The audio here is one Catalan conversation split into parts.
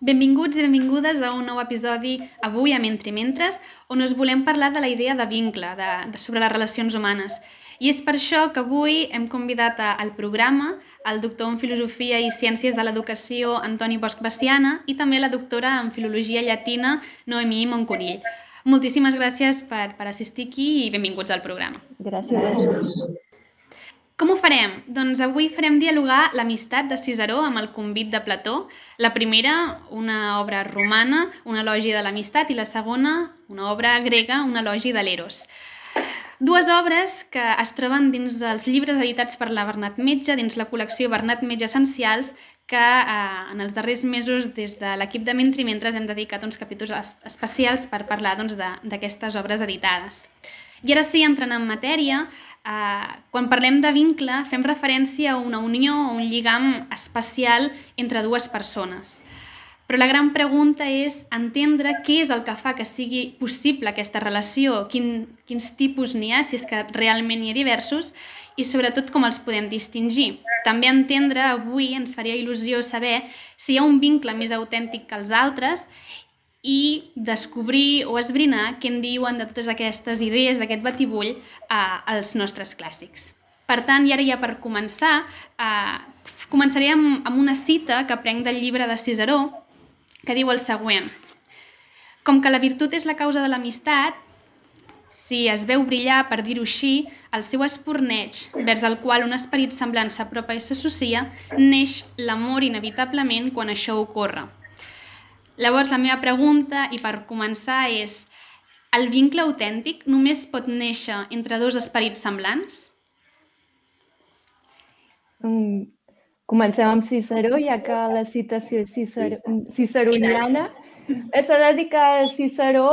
Benvinguts i benvingudes a un nou episodi avui a Mentre Mentres, on us volem parlar de la idea de vincle, de, de sobre les relacions humanes. I és per això que avui hem convidat a, al programa el doctor en Filosofia i Ciències de l'Educació Antoni Bosch Baciana i també la doctora en Filologia Llatina Noemí Monconill. Moltíssimes gràcies per, per assistir aquí i benvinguts al programa. Gràcies. gràcies. Com ho farem? Doncs avui farem dialogar l'amistat de Ciceró amb el convit de Plató. La primera, una obra romana, un elogi de l'amistat, i la segona, una obra grega, un elogi de l'Eros. Dues obres que es troben dins dels llibres editats per la Bernat Metge, dins la col·lecció Bernat Metge Essencials, que eh, en els darrers mesos des de l'equip de Mentri Mentres hem dedicat uns capítols especials per parlar doncs, d'aquestes doncs, obres editades. I ara sí, entrant en matèria, Uh, quan parlem de vincle, fem referència a una unió o un lligam especial entre dues persones. Però la gran pregunta és entendre què és el que fa que sigui possible aquesta relació, quin, quins tipus n'hi ha, si és que realment n'hi ha diversos, i sobretot com els podem distingir. També entendre avui ens faria il·lusió saber si hi ha un vincle més autèntic que els altres i descobrir o esbrinar què en diuen de totes aquestes idees d'aquest batibull eh, als nostres clàssics. Per tant, i ara ja per començar, eh, començaré amb, amb una cita que prenc del llibre de Ciceró, que diu el següent. Com que la virtut és la causa de l'amistat, si es veu brillar, per dir-ho així, el seu esporneig, vers el qual un esperit semblant s'apropa i s'associa, neix l'amor inevitablement quan això ocorre Llavors, la meva pregunta, i per començar, és el vincle autèntic només pot néixer entre dos esperits semblants? Mm, comencem amb Ciceró, ja que la citació és Cicer ciceroniana. S'ha de dir que Ciceró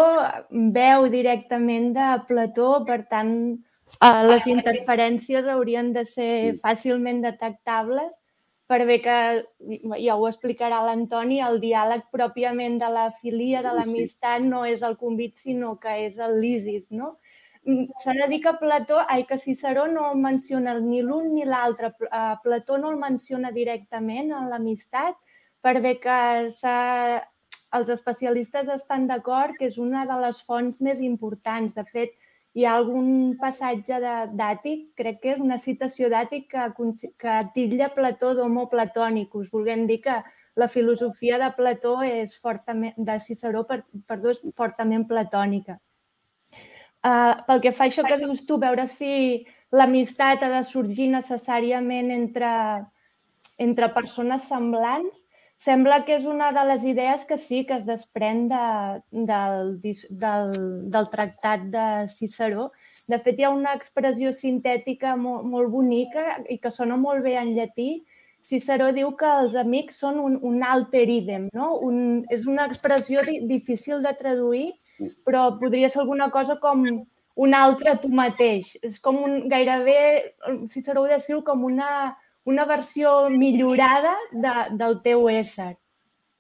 veu directament de Plató, per tant, eh, les interferències haurien de ser fàcilment detectables per bé que, ja ho explicarà l'Antoni, el diàleg pròpiament de la filia, de l'amistat, no és el convit, sinó que és el lísis, no? Mm, s'ha de dir que Plató, ai, que Ciceró no menciona ni l'un ni l'altre. Eh, Plató no el menciona directament en l'amistat, per bé que els especialistes estan d'acord que és una de les fonts més importants. De fet, hi ha algun passatge d'Àtic, crec que és una citació d'Àtic que, que titlla Plató d'homo platònicus, volguem dir que la filosofia de Plató és fortament, de Ciceró, per, perdó, és fortament platònica. Uh, pel que fa això que dius tu, veure si l'amistat ha de sorgir necessàriament entre, entre persones semblants, Sembla que és una de les idees que sí que es desprèn de, del, del, del tractat de Ciceró. De fet, hi ha una expressió sintètica molt, molt bonica i que sona molt bé en llatí. Ciceró diu que els amics són un, un alter idem, no? Un, és una expressió di, difícil de traduir, però podria ser alguna cosa com un altre tu mateix. És com un, gairebé, Ciceró ho descriu com una, una versió millorada de, del teu ésser.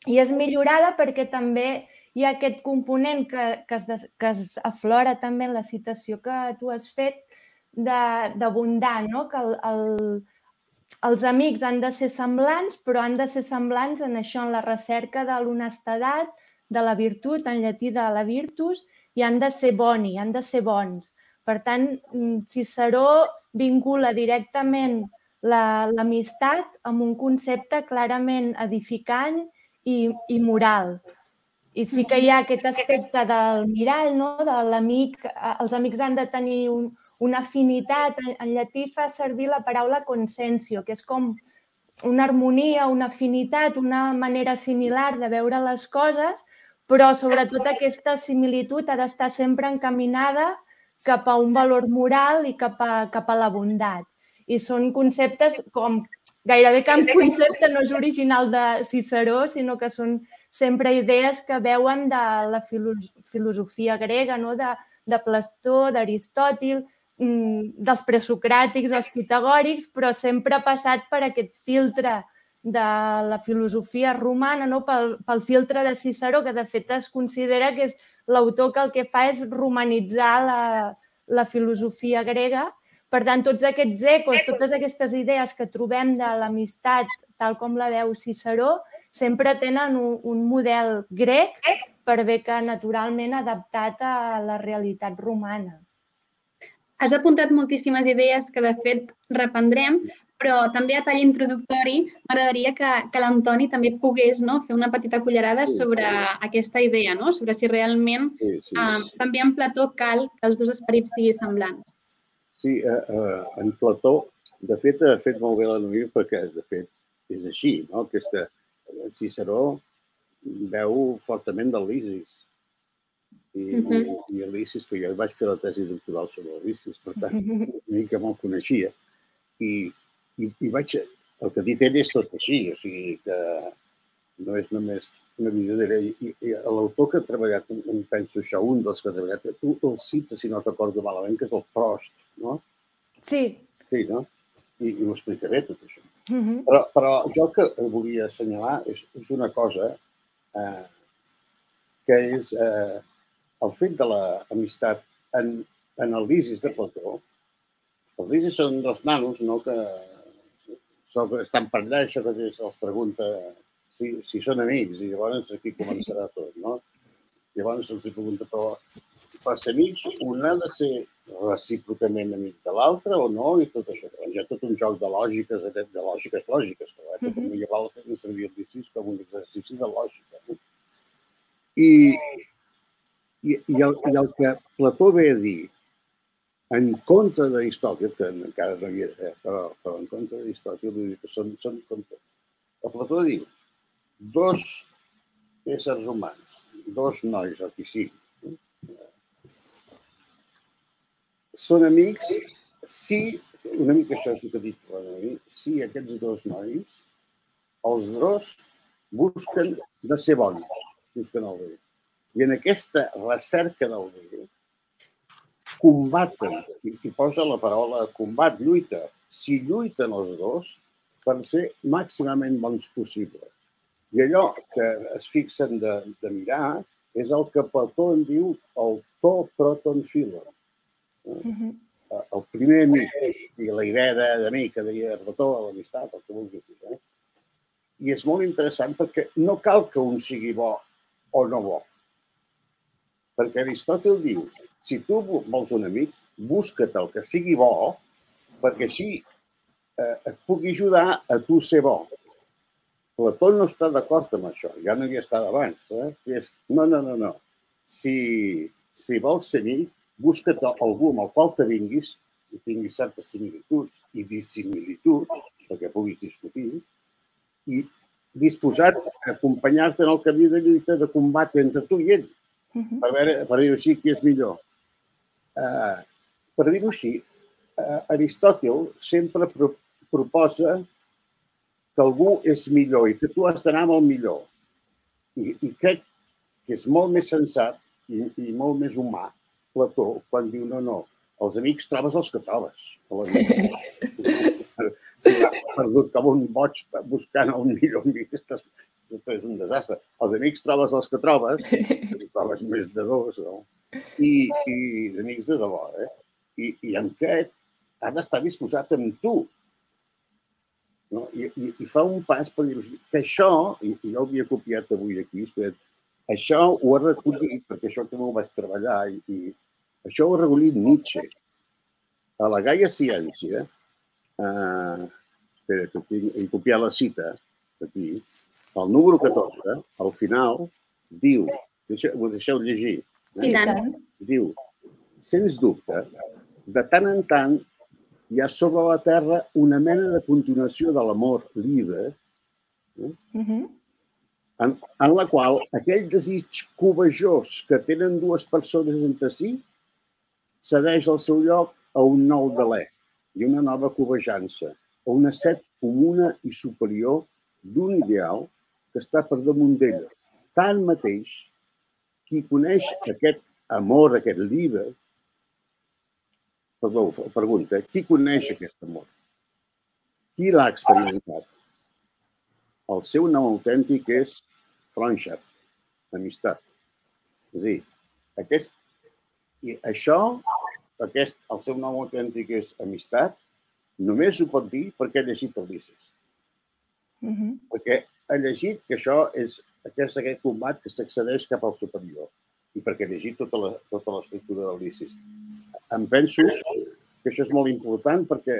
I és millorada perquè també hi ha aquest component que, que, es, que es aflora també en la citació que tu has fet d'abundar, no? que el, el, els amics han de ser semblants, però han de ser semblants en això, en la recerca de l'honestedat, de la virtut, en llatí de la virtus, i han de ser boni, han de ser bons. Per tant, Ciceró vincula directament l'amistat la, amb un concepte clarament edificant i, i moral. I sí que hi ha aquest aspecte del mirall, no? de l'amic. Els amics han de tenir un, una afinitat. En, en llatí fa servir la paraula consensio, que és com una harmonia, una afinitat, una manera similar de veure les coses, però sobretot aquesta similitud ha d'estar sempre encaminada cap a un valor moral i cap a, cap a la bondat i són conceptes com gairebé cap concepte no és original de Ciceró, sinó que són sempre idees que veuen de la filosofia grega, no? de, de Plastó, d'Aristòtil, mm, dels presocràtics, dels pitagòrics, però sempre ha passat per aquest filtre de la filosofia romana, no? pel, pel filtre de Ciceró, que de fet es considera que és l'autor que el que fa és romanitzar la, la filosofia grega per tant, tots aquests ecos, totes aquestes idees que trobem de l'amistat, tal com la veu Ciceró, sempre tenen un, un model grec per bé que naturalment adaptat a la realitat romana. Has apuntat moltíssimes idees que, de fet, reprendrem, però també a tall introductori m'agradaria que, que l'Antoni també pogués no, fer una petita cullerada sí, sobre sí. aquesta idea, no? sobre si realment sí, sí. Uh, també en Plató cal que els dos esperits siguin semblants. Sí, uh, uh, en Plató, de fet, ha fet molt bé la noia perquè, de fet, és així, no? Aquesta Ciceró veu fortament del Lisis i, uh -huh. i, i l'ISIS, que jo vaig fer la tesi doctoral sobre l'ISIS, per tant, una mica me'l coneixia. I, i, i vaig... El que ha dit ell és tot així, o sigui que no és només una visió i l'autor que ha treballat, em penso això, un dels que ha treballat, tu el cites, si no recordo malament, que és el Prost, no? Sí. Sí, no? I, i ho explicaré tot això. Uh -huh. però, però jo el que volia assenyalar és, és una cosa eh, que és eh, el fet de l'amistat en, en el Lisis de Plató, els Lisis són dos nanos no, que, estan per allà, això que els pregunta si, si són amics, i llavors aquí començarà tot, no? Llavors se'ls pregunta, però per ser amics un ha de ser recíprocament amic de l'altre o no? I tot això. Hi ha tot un joc de lògiques, de, lògiques lògiques, que l'època mm -hmm. medieval feien servir el com un exercici de lògica. No? I, i, i, el, I el que Plató ve a dir en contra d'Aristòtil, que encara no hi era, eh, però, però en contra d'Aristòtil, vull dir que són, són contra. El Plató diu, dos éssers humans, dos nois, qui sigui, són amics si, una mica això és el que ha dit Noemi, si aquests dos nois, els dos, busquen de ser bons, busquen el bé. I en aquesta recerca del bé, combaten, i, i posa la paraula combat, lluita, si lluiten els dos per ser màximament bons possibles. I allò que es fixen de, de mirar és el que Plató en diu el to proton filo. Mm -hmm. El primer amic, i la idea de, mi que deia Plató, l'amistat, el que vulguis dir. Eh? I és molt interessant perquè no cal que un sigui bo o no bo. Perquè Aristòtil diu, si tu vols un amic, busca't el que sigui bo, perquè així eh, et pugui ajudar a tu ser bo. Plató no està d'acord amb això, ja no hi estava abans. Eh? És, no, no, no, no. Si, si vols ser amic, busca't algú amb el qual te vinguis i tinguis certes similituds i dissimilituds, perquè puguis discutir, i disposat a acompanyar-te en el camí de lluita, de combat entre tu i ell -huh. per, veure, per dir-ho així, qui és millor. Uh, per dir-ho així, uh, Aristòtil sempre pro proposa que algú és millor i que tu has d'anar amb el millor. I, I crec que és molt més sensat i, i molt més humà Plató quan diu no, no, els amics trobes els que trobes. si vas perdut com un boig buscant el millor amic, estàs, és un desastre. Els amics trobes els que trobes, que trobes més de dos, no? I, i amics de debò, eh? I, i en aquest ha d'estar disposat amb tu. No? I, i, I fa un pas per dir que això, i, i jo ho havia copiat avui aquí, espera't, això ho ha recollit, perquè això també ho vaig treballar, i, i això ho ha recollit Nietzsche. A la Gaia Ciència, eh, espera, que tinc, he copiat la cita aquí, el número 14, al final, diu, deixeu, ho deixeu llegir, eh? tant. diu, sens dubte, de tant en tant hi ha sobre la Terra una mena de continuació de l'amor lliure, eh? uh -huh. en, en la qual aquell desig covejós que tenen dues persones entre si cedeix el seu lloc a un nou delè i una nova covejança, a una set comuna i superior d'un ideal que està per damunt d'ella. Tanmateix, qui coneix aquest amor, aquest llibre, perdó, pregunta, qui coneix aquest amor? Qui l'ha experimentat? El seu nom autèntic és Freundschaft, amistat. És a dir, aquest, i això, aquest, el seu nom autèntic és amistat, només ho pot dir perquè ha llegit el Licis. Uh -huh. Perquè ha llegit que això és aquest, aquest combat que s'accedeix cap al superior i perquè he llegit tota la, tota del Licis. Em penso que això és molt important perquè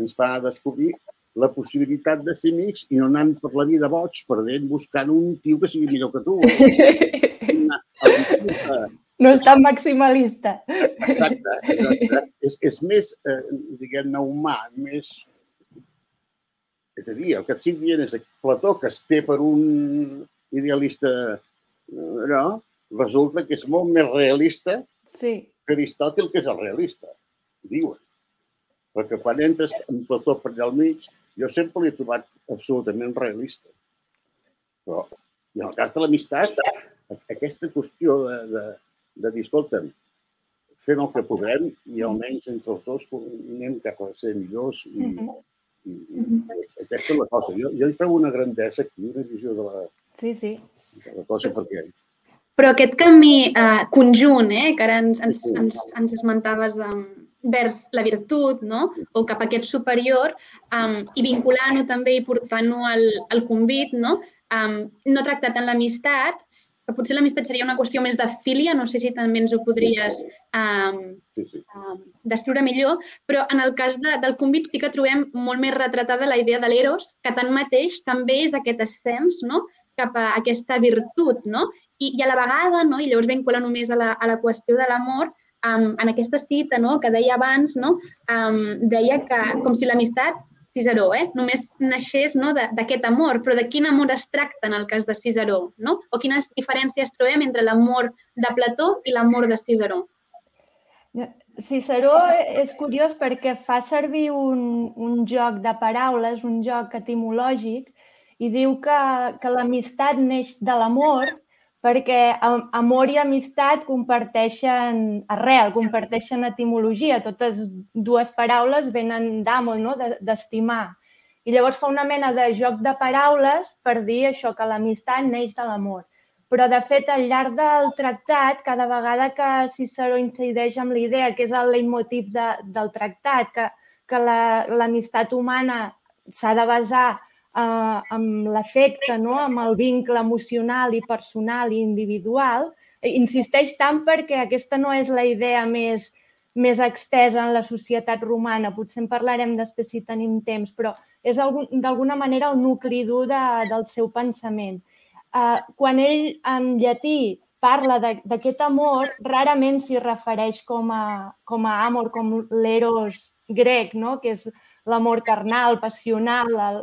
ens fa descobrir la possibilitat de ser amics i no anant per la vida boig, perdent, buscant un tio que sigui millor que tu. No és tan maximalista. Exacte. exacte. És, és més, eh, diguem-ne, humà, més... És a dir, el que et estic dient és que Plató, que es té per un idealista, no? resulta que és molt més realista sí. Que Aristòtil, que és el realista, diuen. Perquè quan entres en Plató per allà al mig, jo sempre l'he trobat absolutament realista. Però, i en el cas de l'amistat, aquesta qüestió de, de, de dir, escolta'm, fem el que podrem i almenys entre els dos anem cap a ser millors i, uh -huh. i, i, i aquesta és la cosa. Jo, jo hi trobo una grandesa aquí, una visió de la, sí, sí. de la cosa, perquè però aquest camí eh, conjunt, eh, que ara ens, ens, ens, ens esmentaves um, vers la virtut, no? o cap a aquest superior, um, i vinculant-ho també i portant-ho al, al convit, no? Um, no tractat en l'amistat, que potser l'amistat seria una qüestió més de filia, no sé si també ens ho podries um, sí, sí. Um, descriure millor, però en el cas de, del convit sí que trobem molt més retratada la idea de l'eros, que tanmateix també és aquest ascens no? cap a aquesta virtut, no? I, i a la vegada, no? i llavors vincula només a la, a la qüestió de l'amor, um, en aquesta cita no? que deia abans, no? um, deia que com si l'amistat, Ciceró, eh? només naixés no? d'aquest amor, però de quin amor es tracta en el cas de Ciceró? No? O quines diferències trobem entre l'amor de Plató i l'amor de Ciceró? Ciceró és curiós perquè fa servir un, un joc de paraules, un joc etimològic, i diu que, que l'amistat neix de l'amor, perquè amor i amistat comparteixen arrel, comparteixen etimologia. Totes dues paraules venen d'amo, no? d'estimar. I llavors fa una mena de joc de paraules per dir això, que l'amistat neix de l'amor. Però, de fet, al llarg del tractat, cada vegada que Ciceró incideix amb l'idea, que és el leitmotiv de, del tractat, que, que l'amistat la, humana s'ha de basar eh, amb l'efecte, no? amb el vincle emocional i personal i individual, insisteix tant perquè aquesta no és la idea més, més extesa en la societat romana. Potser en parlarem després si tenim temps, però és d'alguna manera el nucli dur de, del seu pensament. Uh, quan ell en llatí parla d'aquest amor, rarament s'hi refereix com a, com a amor, com l'eros grec, no? que és l'amor carnal, passional, el,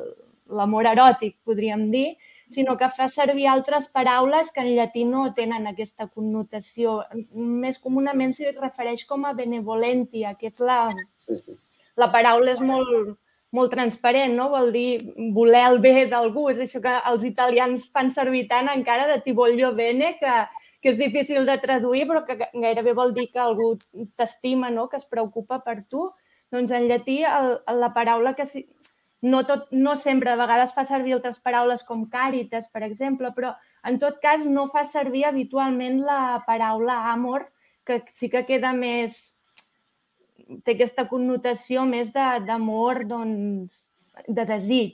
l'amor eròtic, podríem dir, sinó que fa servir altres paraules que en llatí no tenen aquesta connotació. Més comunament s'hi refereix com a benevolentia, que és la... La paraula és molt, molt transparent, no? Vol dir voler el bé d'algú. És això que els italians fan servir tant encara de ti voglio bene, que, que és difícil de traduir, però que gairebé vol dir que algú t'estima, no? que es preocupa per tu. Doncs en llatí el, la paraula que no, tot, no sempre, de vegades fa servir altres paraules com càritas, per exemple, però en tot cas no fa servir habitualment la paraula amor, que sí que queda més... té aquesta connotació més d'amor, doncs, de desig.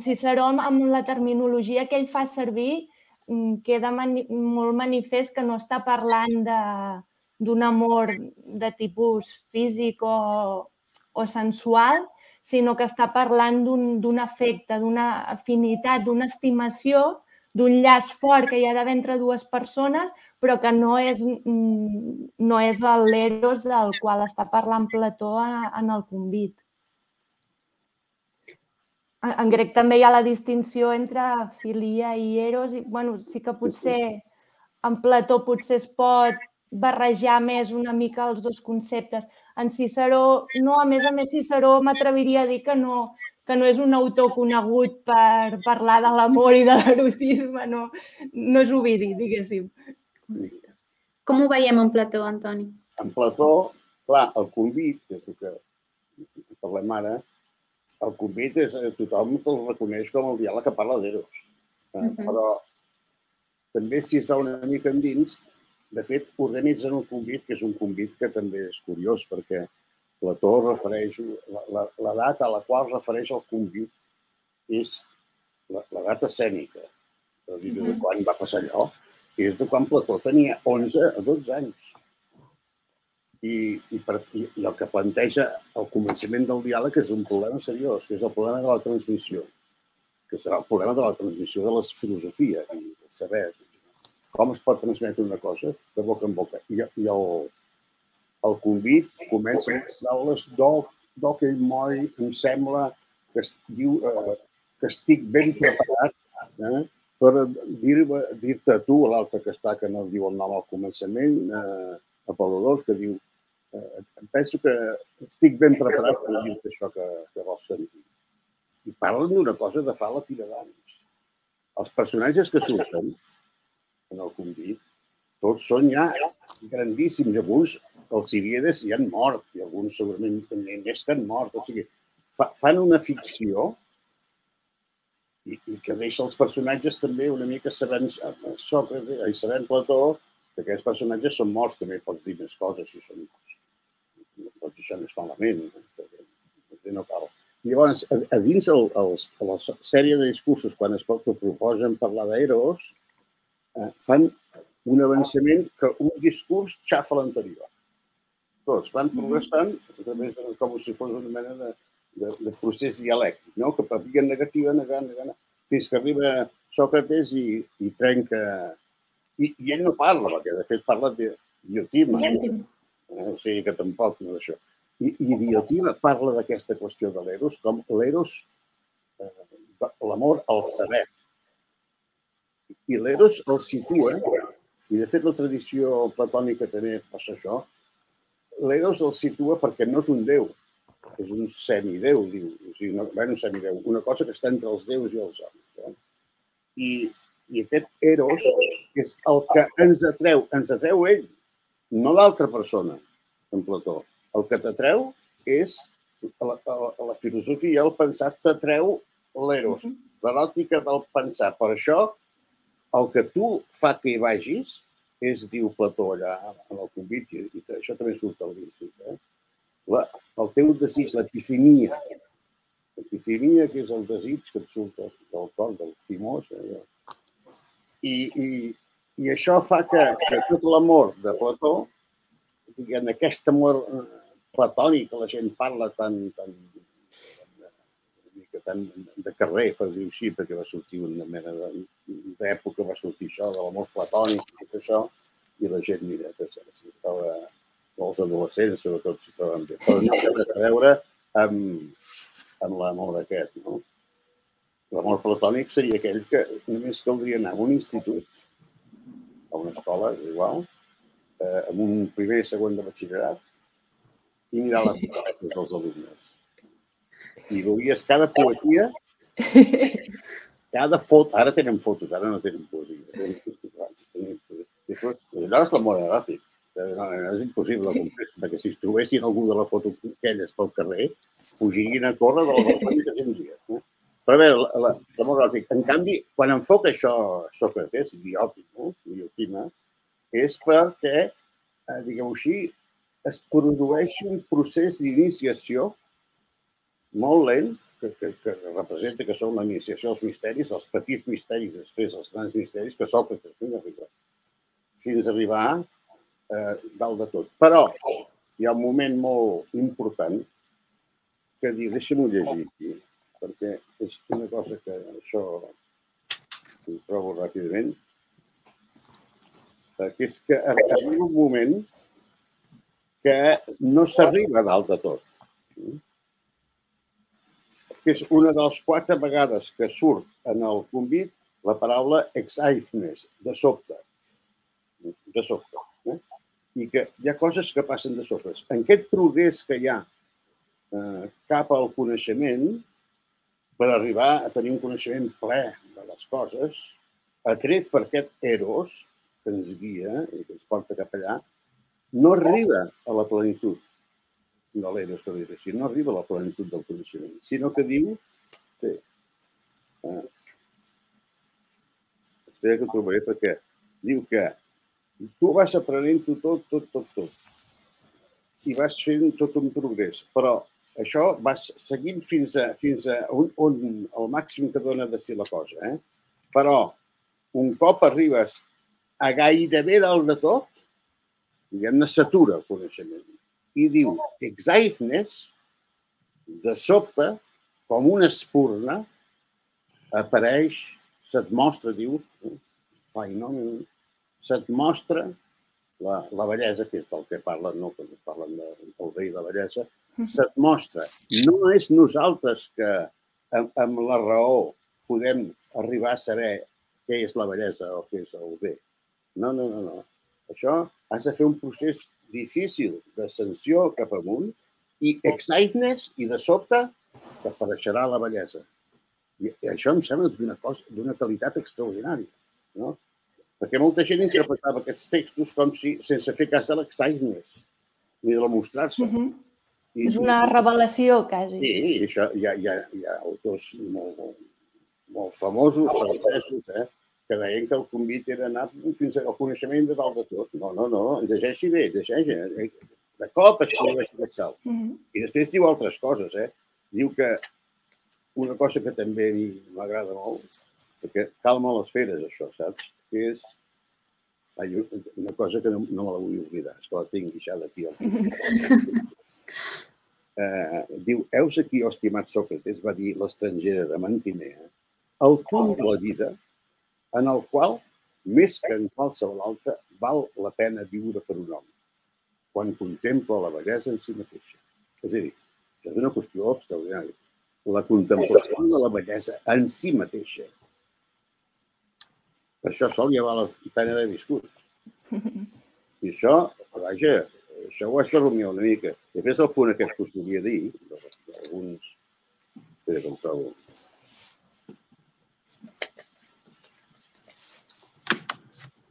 Ciceró, amb la terminologia que ell fa servir, mm, queda mani molt manifest que no està parlant d'un amor de tipus físic o, o sensual, sinó que està parlant d'un afecte, d'una afinitat, d'una estimació, d'un llaç fort que hi ha d'haver entre dues persones, però que no és, mm, no és l'eros del qual està parlant Plató en el convit. En grec també hi ha la distinció entre filia i eros, i bueno, sí que potser en Plató potser es pot barrejar més una mica els dos conceptes, en Ciceró, no, a més a més, Ciceró m'atreviria a dir que no, que no és un autor conegut per parlar de l'amor i de l'erotisme, no, no és Ovidi, diguéssim. Com ho veiem en Plató, Antoni? En Plató, clar, el convit, que és el que parlem ara, el convit és, eh, tothom el reconeix com el diàleg que parla d'Eros. Uh -huh. Però també si es va una mica endins, de fet, organitzen un convit, que és un convit que també és curiós, perquè Plató refereix, la, la, la data a la qual refereix el convit és la, la data escènica, per dir de quan va passar allò, és de quan Plató tenia 11 a 12 anys. I, i, per, i, i el que planteja el començament del diàleg és un problema seriós, que és el problema de la transmissió, que serà el problema de la transmissió de les filosofies i de saber com es pot transmetre una cosa de boca en boca. I, i el, el convit comença amb paraules doc, doc ell moi, em sembla que es diu eh, que estic ben preparat eh, per dir-te dir tu, l'altre que està, que no diu el nom al començament, eh, Apol·lodor, que diu eh, penso que estic ben preparat per dir-te això que, que vols sentir. I parlen d'una cosa de fa la tira d'anys. Els personatges que surten en el convit, tots són ja grandíssims. Alguns, els Siriedes, ja han mort, i alguns segurament també més que han mort. O sigui, fa, fan una ficció i, i que deixa els personatges també una mica sabent Sòcrates i sabent Plató que aquests personatges són morts, també pots dir més coses si són morts. No pots deixar més malament, perquè no cal. I llavors, a, a dins el, els, la sèrie de discursos, quan es pot, proposen parlar d'Eros, eh, fan un avançament que un discurs xafa l'anterior. Tots van progressant a través de, com si fos una mena de, de, de procés dialèctic, no? que per via negativa, negant, negant, fins que arriba Sòcrates i, i trenca... I, I ell no parla, perquè de fet parla de Diotima. Eh, o sigui que tampoc no d'això. I, i Diotima parla d'aquesta qüestió de l'eros com l'eros, eh, l'amor al saber. I l'eros el situa, i de fet la tradició platònica també passa això, l'eros el situa perquè no és un déu, és un semideu, diu. O sigui, no, bueno, un semideu, una cosa que està entre els déus i els homes. Eh? I, I aquest Eros és el que ens atreu, ens atreu ell, no l'altra persona, en Plató. El que t'atreu és la, la, la filosofia, el pensar, t'atreu l'Eros, l'eròtica del pensar. Per això, el que tu fa que hi vagis és, diu Plató allà en el convit, i, i això també surt al Vinci, eh? la, el teu desig, l'epifania. L'epifania, que és el desig que et surt del cor, del timós. Eh? I, i, I això fa que, que tot l'amor de Plató, en aquest amor platònic que la gent parla tan, tan, que tan de carrer, per dir així, perquè va sortir una mena d'època, va sortir això, de l'amor platònic i tot això, i la gent, mira, que estava els adolescents, sobretot, si troben bé. Però no té res a veure amb, amb l'amor aquest, no? L'amor platònic seria aquell que només caldria anar a un institut, a una escola, igual, eh, amb un primer i segon de batxillerat, i mirar les carretes dels alumnes. I veuries cada poesia, cada foto... Ara tenen fotos, ara no tenen poesia. Allò és l'amor eròtic no, és impossible perquè si es trobessin algú de la foto aquelles pel carrer, fugirien a córrer de la que tindrien. No? Però veure, l'amor eròtic. En canvi, quan enfoca això Sócrates, idiòtic, no? idiotina, és perquè, eh, diguem-ho així, es produeixi un procés d'iniciació molt lent, que, que, que representa que són la iniciació als misteris, els petits misteris, després els grans misteris, que Sòcrates fins a arribar eh, dalt de tot. Però hi ha un moment molt important que dir, deixa'm-ho llegir aquí, perquè és una cosa que això ho trobo ràpidament, que és que arriba un moment que no s'arriba dalt de tot. Que és una de les quatre vegades que surt en el convit la paraula exaifnes, de sobte. De sobte i que hi ha coses que passen de sopes. En aquest progrés que hi ha eh, cap al coneixement, per arribar a tenir un coneixement ple de les coses, atret per aquest eros que ens guia i que ens porta cap allà, no arriba a la plenitud que dir així, no arriba a la plenitud del coneixement, sinó que diu, sí, eh, espera que ho trobaré perquè diu que tu vas aprenent-ho tot, tot, tot, tot. I vas fent tot un progrés. Però això va seguint fins a, fins a un, un, el màxim que dona de si la cosa. Eh? Però un cop arribes a gairebé dalt de tot, diguem-ne, s'atura el coneixement. I diu, exaifnes, de sobte, com una espurna, apareix, se't mostra, diu, fainon, se't mostra la, la bellesa, que és del que parlen, no que parlen de, del rei de bellesa, se't mostra. No és nosaltres que amb, amb la raó podem arribar a saber què és la bellesa o què és el bé. No, no, no, no. Això has de fer un procés difícil d'ascensió cap amunt i excitement i de sobte t'apareixerà la bellesa. I això em sembla d'una cosa, d'una qualitat extraordinària. No? Perquè molta gent interpretava aquests textos com si, sense fer cas de l'excitement ni de la mostrar-se. Uh -huh. I, és una revelació, quasi. Sí, això, hi, ha, hi, ha, hi ha autors molt, molt famosos, francesos, eh? Que deien que el convit era anar fins al coneixement de dalt de tot. No, no, no, llegeixi bé, llegeixi. Eh? De cop es produeix aquest salt. Mm -hmm. I després diu altres coses, eh? Diu que una cosa que també m'agrada molt, perquè calma les feres, això, saps? Que és una cosa que no, no me la vull oblidar, és que la tinc guixada aquí. Al eh, diu, heus aquí, oh, estimat Sòcrates, va dir l'estrangera de Mantinea, el punt de la vida en el qual, més que en qualsevol altre, val la pena viure per un home, quan contempla la bellesa en si mateixa. És a dir, és una qüestió extraordinària. La contemplació de la bellesa en si mateixa. Per això sol ja val la pena haver viscut. I això, vaja, això ho has de rumiar una mica. Després el punt aquest que us volia dir, alguns... Espera que em trobo.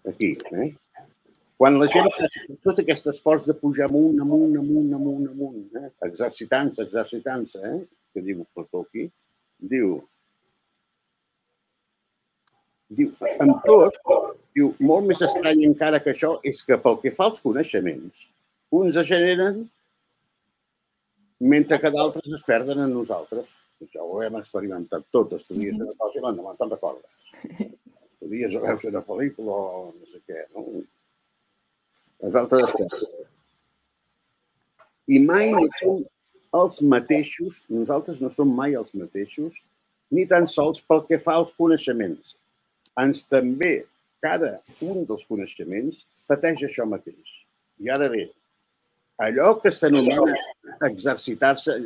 Aquí. Eh? Quan la gent fa tot aquest esforç de pujar amunt, amunt, amunt, amunt, amunt, eh? exercitant-se, exercitant-se, eh? que diu aquí, diu, diu, amb tot, diu, molt més estrany encara que això és que pel que fa als coneixements, uns es generen mentre que d'altres es perden en nosaltres. Això ho hem experimentat tots, estudies una cosa i l'endemà te'n recordes podies veure una pel·lícula o no sé què. No? Les altres espècies. I mai no som els mateixos, nosaltres no som mai els mateixos, ni tan sols pel que fa als coneixements. Ens també, cada un dels coneixements pateix això mateix. I ara bé, allò que s'anomena exercitar-se,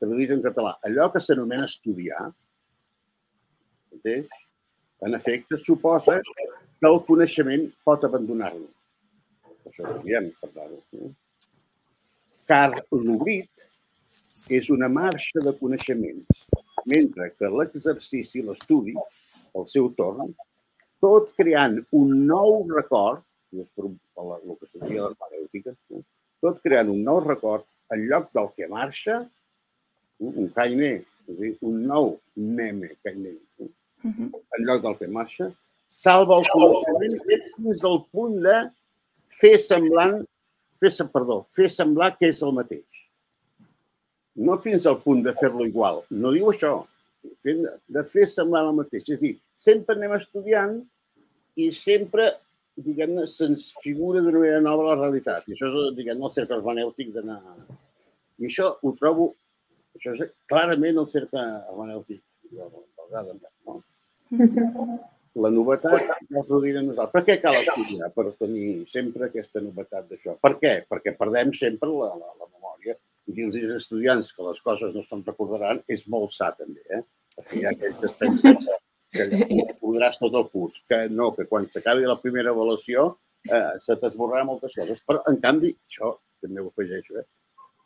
traduït en català, allò que s'anomena estudiar? En efecte, suposa que el coneixement pot abandonar-lo. Això ho diem, per tant. Eh? Car l'oblit és una marxa de coneixements, mentre que l'exercici, l'estudi, al seu torn, tot creant un nou record, i és per el que seria eh? tot creant un nou record en lloc del que marxa, un caine, és a dir, un nou meme, caine, uh -huh. en lloc del que marxa, salva el coneixement fins al punt de fer semblant, fer, perdó, fer semblar que és el mateix. No fins al punt de fer-lo igual. No diu això. De fer semblar el mateix. És a dir, sempre anem estudiant i sempre diguem-ne, se'ns figura d'una manera nova la realitat. I això és, diguem-ne, el cercle hermenèutic d'anar... I això ho trobo, això és clarament el cercle hermenèutic del no? La novetat no produirà nosaltres. Per què cal estudiar? Per tenir sempre aquesta novetat d'això. Per què? Perquè perdem sempre la, la, la memòria. I dir als estudiants que les coses no se'n recordaran és molt sa, també. Eh? Perquè hi ha aquells que pensen que podràs tot el curs. Que no, que quan s'acabi la primera avaluació eh, se t'esborraran moltes coses. Però, en canvi, això també ho afegeixo, eh?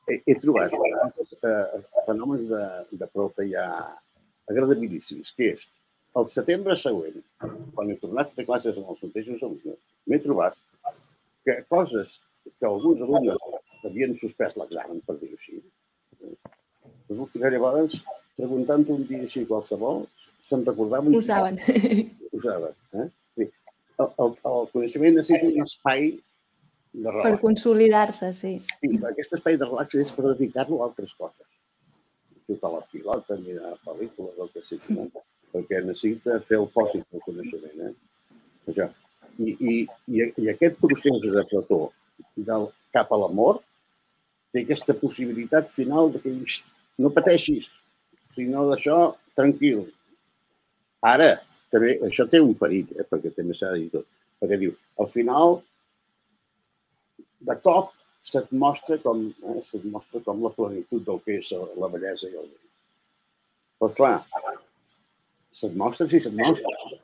he, he trobat eh, fenòmens de, de profe ja agradabilissis, que és el setembre següent, quan he tornat a fer classes amb els mateixos alumnes, m'he trobat que coses que alguns alumnes havien suspès l'examen, per dir-ho així, resulta que llavors, preguntant un dia així qualsevol, se'n recordaven... Ho saben. Ho saben. Eh? Sí. El, el, el coneixement necessita un espai de relax. Per consolidar-se, sí. Sí, aquest espai de relax és per dedicar-lo a altres coses. Xutar la pilota, mirar pel·lícules, el que sigui, no? perquè necessita fer el pòsit del coneixement. Eh? Això. I, i, i, I aquest procés de Plató del, cap a l'amor té aquesta possibilitat final de que no pateixis, sinó d'això, tranquil. Ara, també, això té un perill, eh, perquè també s'ha de dir tot. Perquè diu, al final, de cop, se't mostra com, eh, se't mostra com la plenitud del que és la bellesa i el bé. Però clar, se't mostra si se't mostra.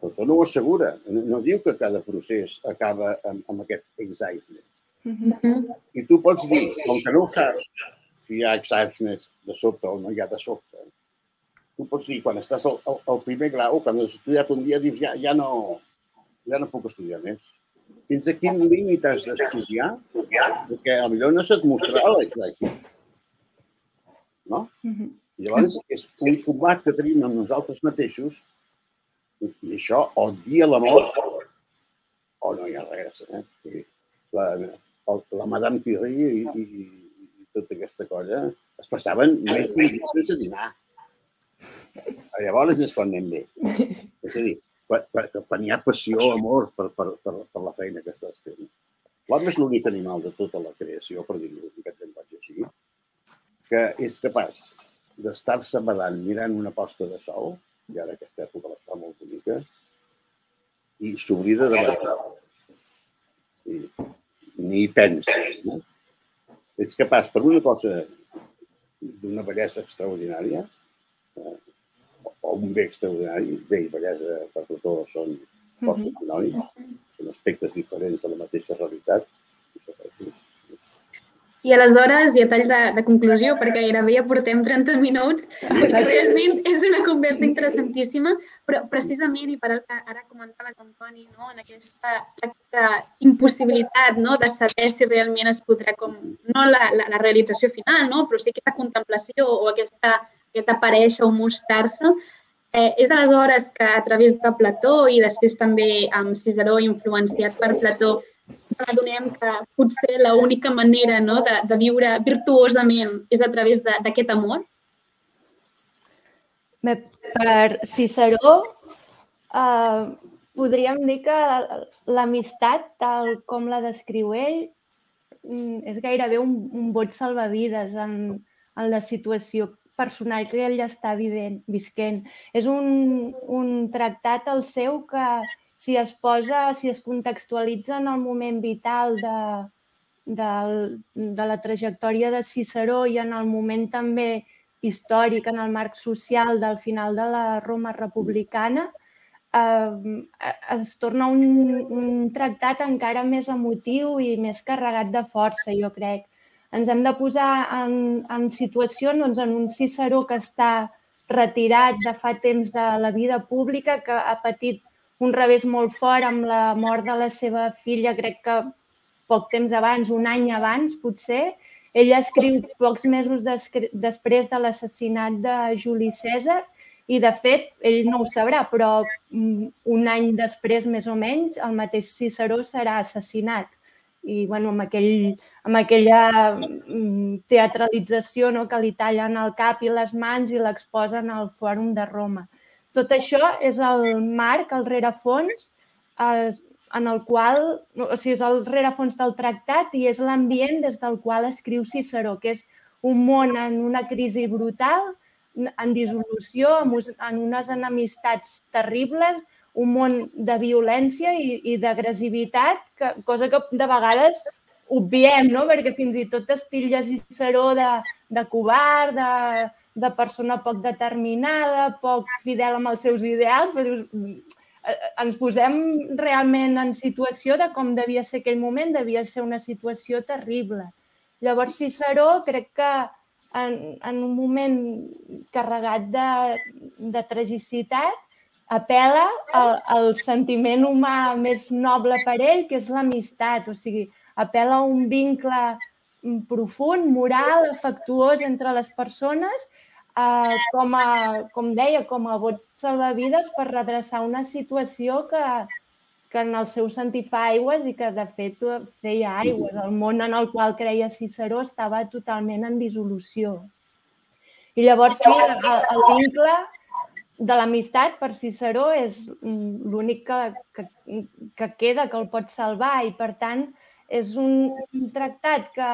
Però no ho assegura. No, no diu que cada procés acaba amb, amb aquest excitement. Mm -hmm. I tu pots dir, com que no ho saps, si hi ha excitement de sobte o no hi ha de sobte, tu pots dir, quan estàs al, al, al primer grau, quan has estudiat un dia, dius, ja, ja, no, ja no puc estudiar més. Fins a quin límit has d'estudiar? Perquè potser no se't mostrarà l'excitement. No? Mm -hmm. Llavors, és un combat que tenim amb nosaltres mateixos i això o dia la mort o no hi ha res. Eh? La, la, la Madame Curie i, i, i tota aquesta colla es passaven més de dia sense dinar. Llavors és quan anem bé. És a dir, quan, hi ha passió, amor per, per, per, per la feina que estàs fent. L'home és l'únic animal de tota la creació, per dir-ho en aquest llenguatge així, que és capaç d'estar-se badant mirant una posta de sol, i ara aquesta època la fa molt bonica, i s'oblida de la I ni hi pensa. No? És capaç, per una cosa d'una bellesa extraordinària, eh, o un bé extraordinari, bé i bellesa per Plató són forces sinònims, són aspectes diferents de la mateixa realitat, i aleshores, i a tall de, de conclusió, perquè gairebé ja portem 30 minuts, perquè realment és una conversa interessantíssima, però precisament, i per el que ara comentaves, Antoni, no, en aquesta, aquesta impossibilitat no, de saber si realment es podrà, com, no la, la, la realització final, no, però sí aquesta contemplació o aquesta, aquest aparèixer o mostrar-se, eh, és aleshores que a través de Plató i després també amb Ciceró influenciat per Plató adonem que potser l'única manera no, de, de viure virtuosament és a través d'aquest amor? Per Ciceró, eh, podríem dir que l'amistat, tal com la descriu ell, mm, és gairebé un, un bot salvavides en, en la situació personal que ell està vivent, visquent. És un, un tractat el seu que si es posa, si es contextualitza en el moment vital de, de, de la trajectòria de Ciceró i en el moment també històric, en el marc social del final de la Roma republicana, eh, es torna un, un tractat encara més emotiu i més carregat de força, jo crec. Ens hem de posar en, en situació doncs, en un Ciceró que està retirat de fa temps de la vida pública, que ha patit un revés molt fort amb la mort de la seva filla, crec que poc temps abans, un any abans, potser. Ella escriu pocs mesos després de l'assassinat de Juli César i, de fet, ell no ho sabrà, però mm, un any després, més o menys, el mateix Ciceró serà assassinat. I, bueno, amb, aquell, amb aquella mm, teatralització no, que li tallen el cap i les mans i l'exposen al Fòrum de Roma. Tot això és el marc, el rerefons, en el qual, o sigui, és el rerefons del tractat i és l'ambient des del qual escriu Ciceró, que és un món en una crisi brutal, en dissolució, en unes enemistats terribles, un món de violència i, i d'agressivitat, cosa que de vegades obviem, no? perquè fins i tot estilla Ciceró de, de covard, de, de persona poc determinada, poc fidel amb els seus ideals, però dius, eh, ens posem realment en situació de com devia ser aquell moment, devia ser una situació terrible. Llavors, Ciceró crec que en, en un moment carregat de, de tragicitat apela al, al sentiment humà més noble per ell, que és l'amistat, o sigui, apela a un vincle profund, moral, afectuós entre les persones eh, com, a, com deia, com a vot salvavides per redreçar una situació que, que en el seu sentit fa aigües i que, de fet, feia aigües. El món en el qual creia Ciceró estava totalment en dissolució. I llavors sí, el, el vincle de l'amistat per Ciceró és mm, l'únic que, que, que queda, que el pot salvar i per tant és un, un tractat que,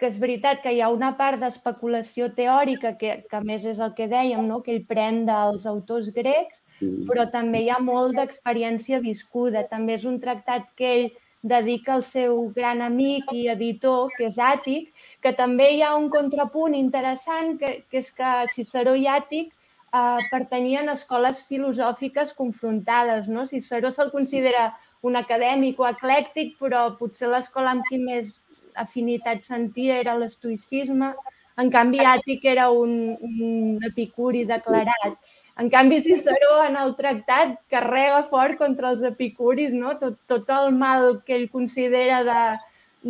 que és veritat que hi ha una part d'especulació teòrica, que, que més és el que dèiem, no? que ell pren dels autors grecs, però també hi ha molt d'experiència viscuda. També és un tractat que ell dedica al seu gran amic i editor, que és Àtic, que també hi ha un contrapunt interessant, que, que és que Ciceró i Àtic eh, pertanyien a escoles filosòfiques confrontades. No? Ciceró se'l considera un acadèmic o eclèctic, però potser l'escola amb qui més afinitat sentia era l'estoïcisme. En canvi, Àtic era un, un epicuri declarat. En canvi, Ciceró en el tractat carrega fort contra els epicuris, no? tot, tot el mal que ell considera de,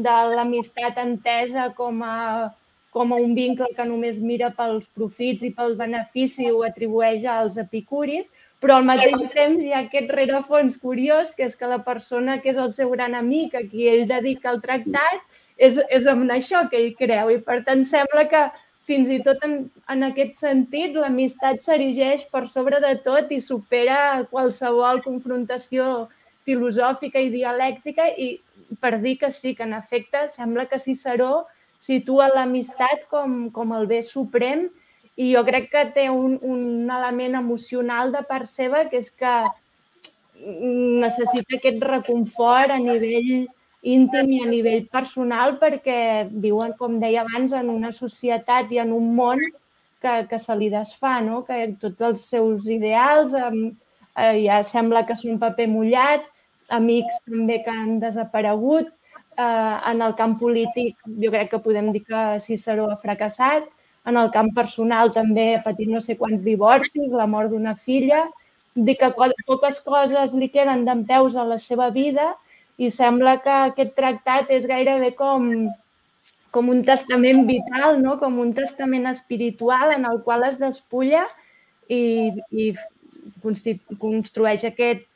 de l'amistat entesa com a, com a un vincle que només mira pels profits i pel benefici ho atribueix als epicuris, però al mateix temps hi ha aquest rerefons curiós, que és que la persona que és el seu gran amic, a qui ell dedica el tractat, és, és amb això que ell creu. I per tant sembla que fins i tot en, en aquest sentit l'amistat s'erigeix per sobre de tot i supera qualsevol confrontació filosòfica i dialèctica i per dir que sí, que en efecte sembla que Ciceró situa l'amistat com, com el bé suprem i jo crec que té un, un element emocional de part seva que és que necessita aquest reconfort a nivell íntim i a nivell personal perquè viuen, com deia abans, en una societat i en un món que, que se li desfà, no? que tots els seus ideals eh, ja sembla que són paper mullat, amics també que han desaparegut, eh, en el camp polític jo crec que podem dir que Ciceró ha fracassat, en el camp personal també ha patit no sé quants divorcis, la mort d'una filla, dir que poques coses li queden d'en peus a la seva vida i sembla que aquest tractat és gairebé com, com un testament vital, no? com un testament espiritual en el qual es despulla i, i construeix aquest,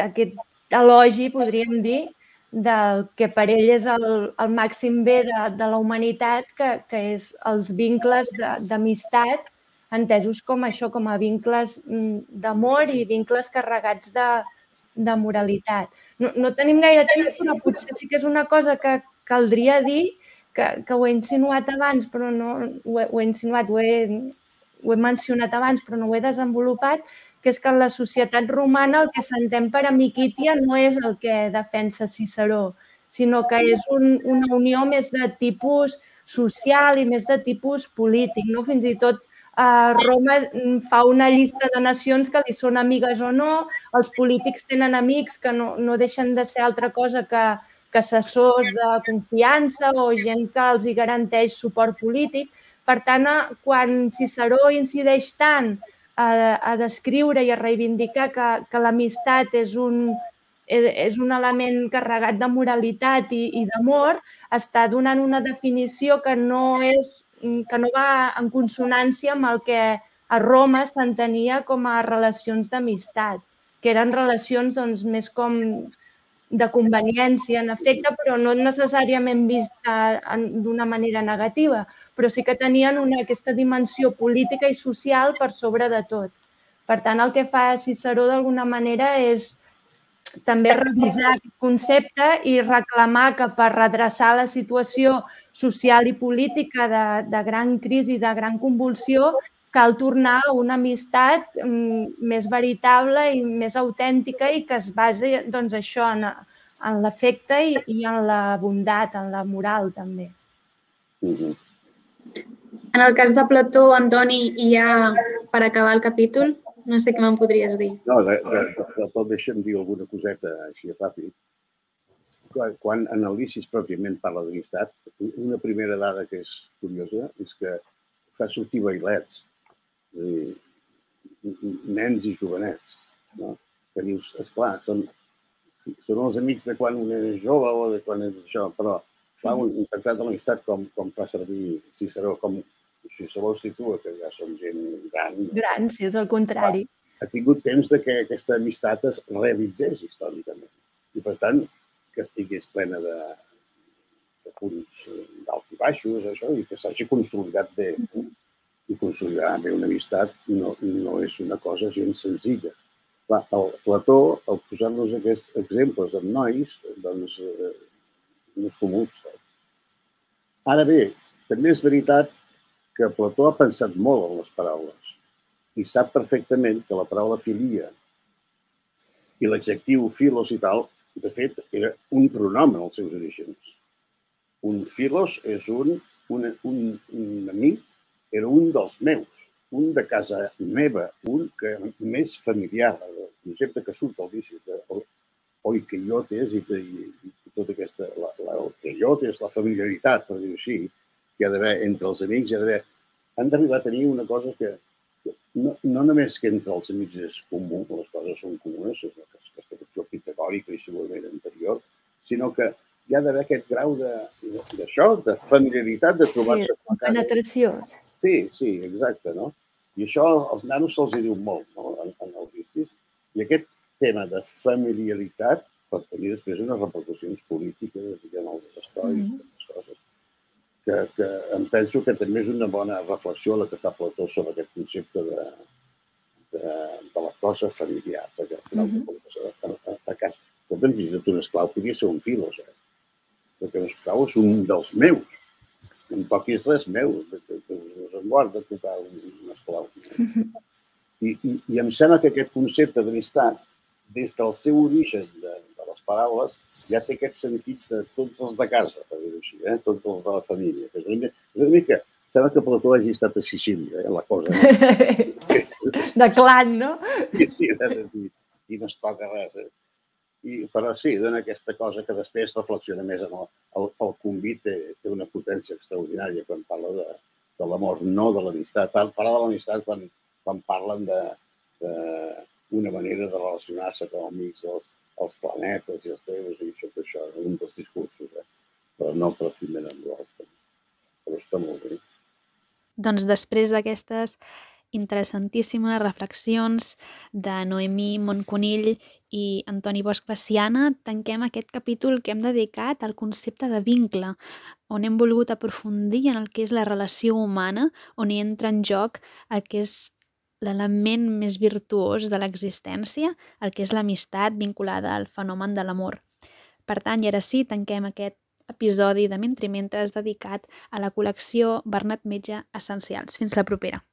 aquest elogi, podríem dir, del que per ell és el, el màxim bé de, de la humanitat, que, que és els vincles d'amistat, entesos com això, com a vincles mm, d'amor i vincles carregats de, de moralitat. No, no tenim gaire temps, però potser sí que és una cosa que caldria dir, que, que ho he insinuat abans, però no ho he, ho he insinuat, ho he, ho he mencionat abans, però no ho he desenvolupat, que és que en la societat romana el que s'entén per amiquítia no és el que defensa Ciceró, sinó que és un, una unió més de tipus social i més de tipus polític. No? Fins i tot Uh, Roma mm, fa una llista de nacions que li són amigues o no, els polítics tenen amics que no, no deixen de ser altra cosa que, que assessors de confiança o gent que els hi garanteix suport polític. Per tant, eh, quan Ciceró incideix tant a, a descriure i a reivindicar que, que l'amistat és un, és un element carregat de moralitat i, i d'amor, està donant una definició que no és que no va en consonància amb el que a Roma s'entenia com a relacions d'amistat, que eren relacions doncs, més com de conveniència, en efecte, però no necessàriament vista d'una manera negativa, però sí que tenien una, aquesta dimensió política i social per sobre de tot. Per tant, el que fa Ciceró d'alguna manera és també revisar aquest concepte i reclamar que per redreçar la situació social i política de, de gran crisi, de gran convulsió, cal tornar a una amistat mm, més veritable i més autèntica i que es base doncs, això en, en l'efecte i, i en la bondat, en la moral també. Mm -hmm. En el cas de Plató, Antoni, hi ha, per acabar el capítol, no sé què me'n podries dir. No, de, de, de, de tot deixa'm dir alguna coseta així ràpid quan analisis pròpiament parla d'amistat, una primera dada que és curiosa és que fa sortir bailets, dir, nens i jovenets, no? que dius, esclar, són, són els amics de quan un és jove o de quan és això, però fa un, un tractat de l'amistat com, com fa servir Ciceró, com Ciceró situa que ja som gent gran. Gran, si és el contrari. Ha tingut temps de que aquesta amistat es realitzés històricament. I per tant, que estigués plena de, de punts d'alt i baixos, això, i que s'hagi consolidat bé. i consolidar bé una amistat no, no és una cosa gens senzilla. Clar, el Plató, al posar-nos aquests exemples amb nois, doncs eh, no és comú. Ara bé, també és veritat que Plató ha pensat molt en les paraules i sap perfectament que la paraula filia i l'adjectiu filos i tal, de fet, era un pronom en els seus orígens. Un filos és un, un, un, un amic, era un dels meus, un de casa meva, un que més familiar, el concepte que surt al vici, que oi que jo és i, i, i tota aquesta, la, la, el que jo és la familiaritat, per dir-ho així, que hi ha d'haver entre els amics, hi ha d'haver... Han d'arribar a tenir una cosa que, que no, no només que entre els amics és comú, les coses són comunes, és aquesta qüestió pitagòrica i segurament anterior, sinó que hi ha d'haver aquest grau d'això, de, de familiaritat, de trobar-se. Sí, penetració. Sí, sí, exacte, no? I això als nanos se'ls diu molt, no?, en, en el vicis. I aquest tema de familiaritat pot tenir després unes repercussions polítiques, diguem, els històrics, mm -hmm. coses, que, que em penso que també és una bona reflexió la que fa Plató sobre aquest concepte de, de, de la cosa familiar, perquè al final mm -hmm. a, a, a casa. Però fins i tot un esclau podria ser un filòsof, eh? perquè l'esclau és un dels meus. En poc és res meu, que us en guard de tocar un, un esclau. I, i, I em sembla que aquest concepte d'amistat, des del seu origen de, paraules, ja té aquest sentit de tots els de casa, per dir-ho així, eh? tots els de la família. És una, mica, és una mica, sembla que Plató hagi estat a Sicília, eh? la cosa. No? de clan, no? Sí, sí, i no es toca res. Eh? I, però sí, dona aquesta cosa que després reflexiona més en el, el, el convit té, té una potència extraordinària quan parla de, de l'amor, no de l'amistat. Parla de l'amistat quan, quan parlen de, de una manera de relacionar-se com amics dels, els planetes i els teus i tot això, un dels discursos, eh? però no primera amb l'altre. Però està molt bé. Doncs després d'aquestes interessantíssimes reflexions de Noemí Montconill i Antoni Bosch Baciana, tanquem aquest capítol que hem dedicat al concepte de vincle, on hem volgut aprofundir en el que és la relació humana, on hi entra en joc és l'element més virtuós de l'existència, el que és l'amistat vinculada al fenomen de l'amor. Per tant, i ara sí, tanquem aquest episodi de Mentrimentes dedicat a la col·lecció Bernat Metge Essencials. Fins la propera.